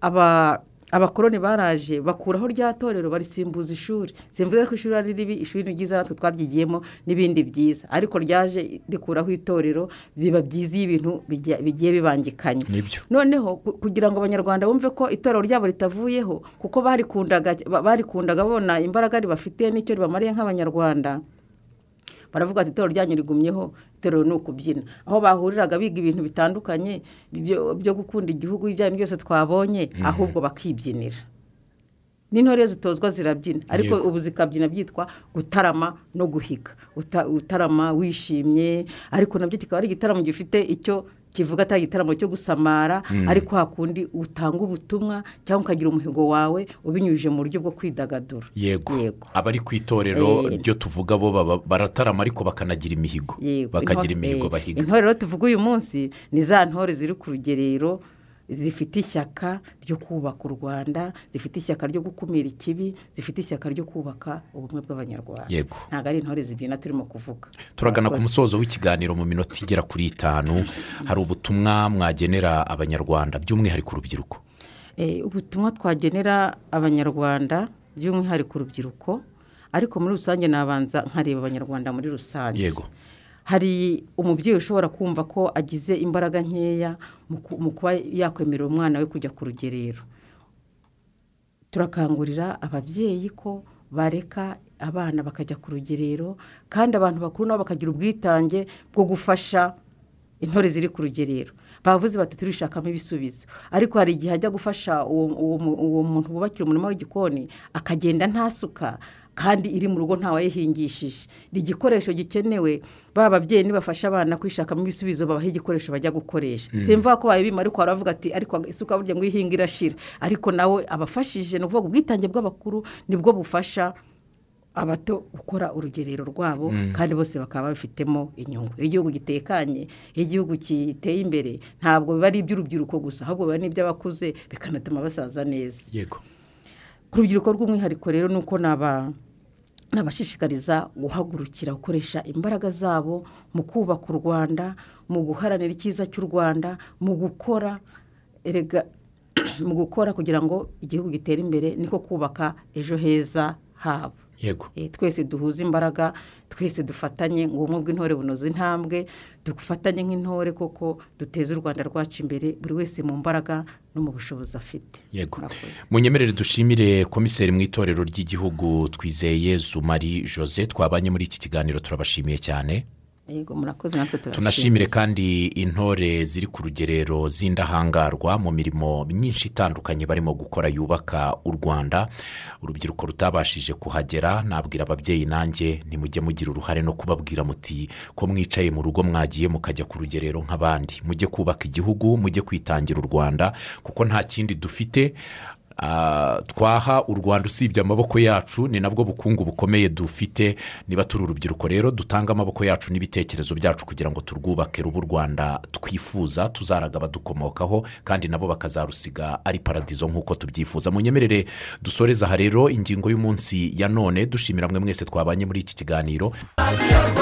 aba abakoroni baraje bakuraho rya torero barisimbuza ishuri. Simvuze ko ishuri ari ribi ishuri ni ryiza natwe twaryigiyemo n'ibindi byiza. Ariko ryaje rikuraho itorero biba byiza iyo ibintu bigiye bibangikanye. Noneho ku- kugira ngo abanyarwanda bumve ko itorero ryabo ritavuyeho kuko barikundaga ba- barikundaga babona imbaraga ribafite n'icyo ribamariye nk'abanyarwanda baravuga ati itorero ryanyu rigumyeho itorero ni ukubyina. Aho bahuriraga biga ibintu bitandukanye byo gukunda igihugu ibyo byose twabonye ahubwo bakibyinira. N'intore zitozwa zirabyina. Ariko ubu zikabyina byitwa gutarama no guhiga. Uta- utarama wishimye ariko na byo kikaba ari igitaramo gifite icyo kivuga atari igitaramo cyo gusamara ariko hakundi utanga ubutumwa cyangwa ukagira umuhigo wawe ubinyujije mu buryo bwo kwidagadura. Yego. Abari ku itorero Eh. ryo tuvuga bo baratarama ariko bakanagira imihigo. Bakagira imihigo eh, bahiga. intore rero tuvuga uyu munsi ni za ntore ziri ku rugerero zifite ishyaka ryo kubaka u rwanda zifite ishyaka ryo gukumira ikibi zifite ishyaka ryo kubaka ubumwe bw'abanyarwanda. Yego. ntabwo ari intore zibyina turimo kuvuga. Turagana ku musozo w'ikiganiro mu minota igera kuri itanu. Hari ubutumwa mwagenera abanyarwanda by'umwihariko urubyiruko? Eh, ubutumwa twagenera abanyarwanda by'umwihariko urubyiruko. Ariko muri rusange nabanza nkareba abanyarwanda muri rusange. Yego. Hari umubyeyi ushobora kumva ko agize imbaraga nkeya mu ku- mu kuba yakwemerera umwana we kujya ku rugerero. Turakangurira ababyeyi ko bareka abana bakajya ku rugerero kandi abantu bakuru nabo bakagira ubwitange bwo gufasha intore ziri ku rugerero. Bavuze bati turishakamo ibisubizo. Ariko hari igihe ajya gufasha uwo, uwo, mu- uwo muntu wubakira umurima w'igikoni akagenda nta suka kandi iri mu rugo ntawayihingishije. Ni igikoresho gikenewe ba babyeyi nibafasha abana kwishakamo ibisubizo babaha igikoresho bajya gukoresha. Simva ko babibima ariko baravuga ati ariko isuka burya ngo ihinga irashira. Ariko nawe abafashije ni ukuvuga ubwitange bw'abakuru ni bwo bufasha abato gukora urugerero rwabo kandi bose bakaba babifitemo inyungu. Iyo igihugu gitekanye iyo igihugu kiteye imbere ntabwo biba ari iby'urubyiruko gusa ahubwo biba n'iby'abakuze bikanatuma basaza neza. Yego. Ku rubyiruko rw'umwihariko rero ni uko naba nabashishikariza guhagurukira gukoresha imbaraga zabo mu kubaka u rwanda mu guharanira icyiza cy'u rwanda mu gukora erega mu gukora kugira ngo igihugu gitere imbere niko kubaka ejo heza habo. Yego. Eh, twese duhuze imbaraga twese dufatanye ngo ubumwe bw'intore bunoze intambwe dufatanye nk'intore koko duteze u rwanda rwacu imbere buri wese mu mbaraga no mu bushobozi afite. Yego. Munyemerere dushimire komiseri mu itorero ry'igihugu twizeye zumari jose twabanye muri iki kiganiro turabashimiye cyane. Tunashimire kandi intore ziri ku rugerero z'indahangarwa mu mirimo myinshi itandukanye barimo gukora yubaka u rwanda. Urubyiruko rutabashije kuhagera nabwira ababyeyi nanjye ntimujye mugira uruhare no kubabwira muti ko mwicaye mu rugo mwagiye mukajya ku rugerero nk'abandi. Mujye kubaka igihugu mujye kwitangira u rwanda kuko nta kindi dufite. Twaha u rwanda usibye amaboko yacu ni nabwo bukungu bukomeye dufite. Niba turi urubyiruko rero dutanga amaboko yacu n'ibitekerezo byacu kugira ngo turwubake ruba u rwanda twifuza tuzaraga abadukomokaho kandi nabo bakazarusiga ari paradizo nk'uko tubyifuza. Munyemerere dusoreze aha rero ingingo y'umunsi ya none dushimira mwe mwese twabanye muri iki kiganiro. hafi yawe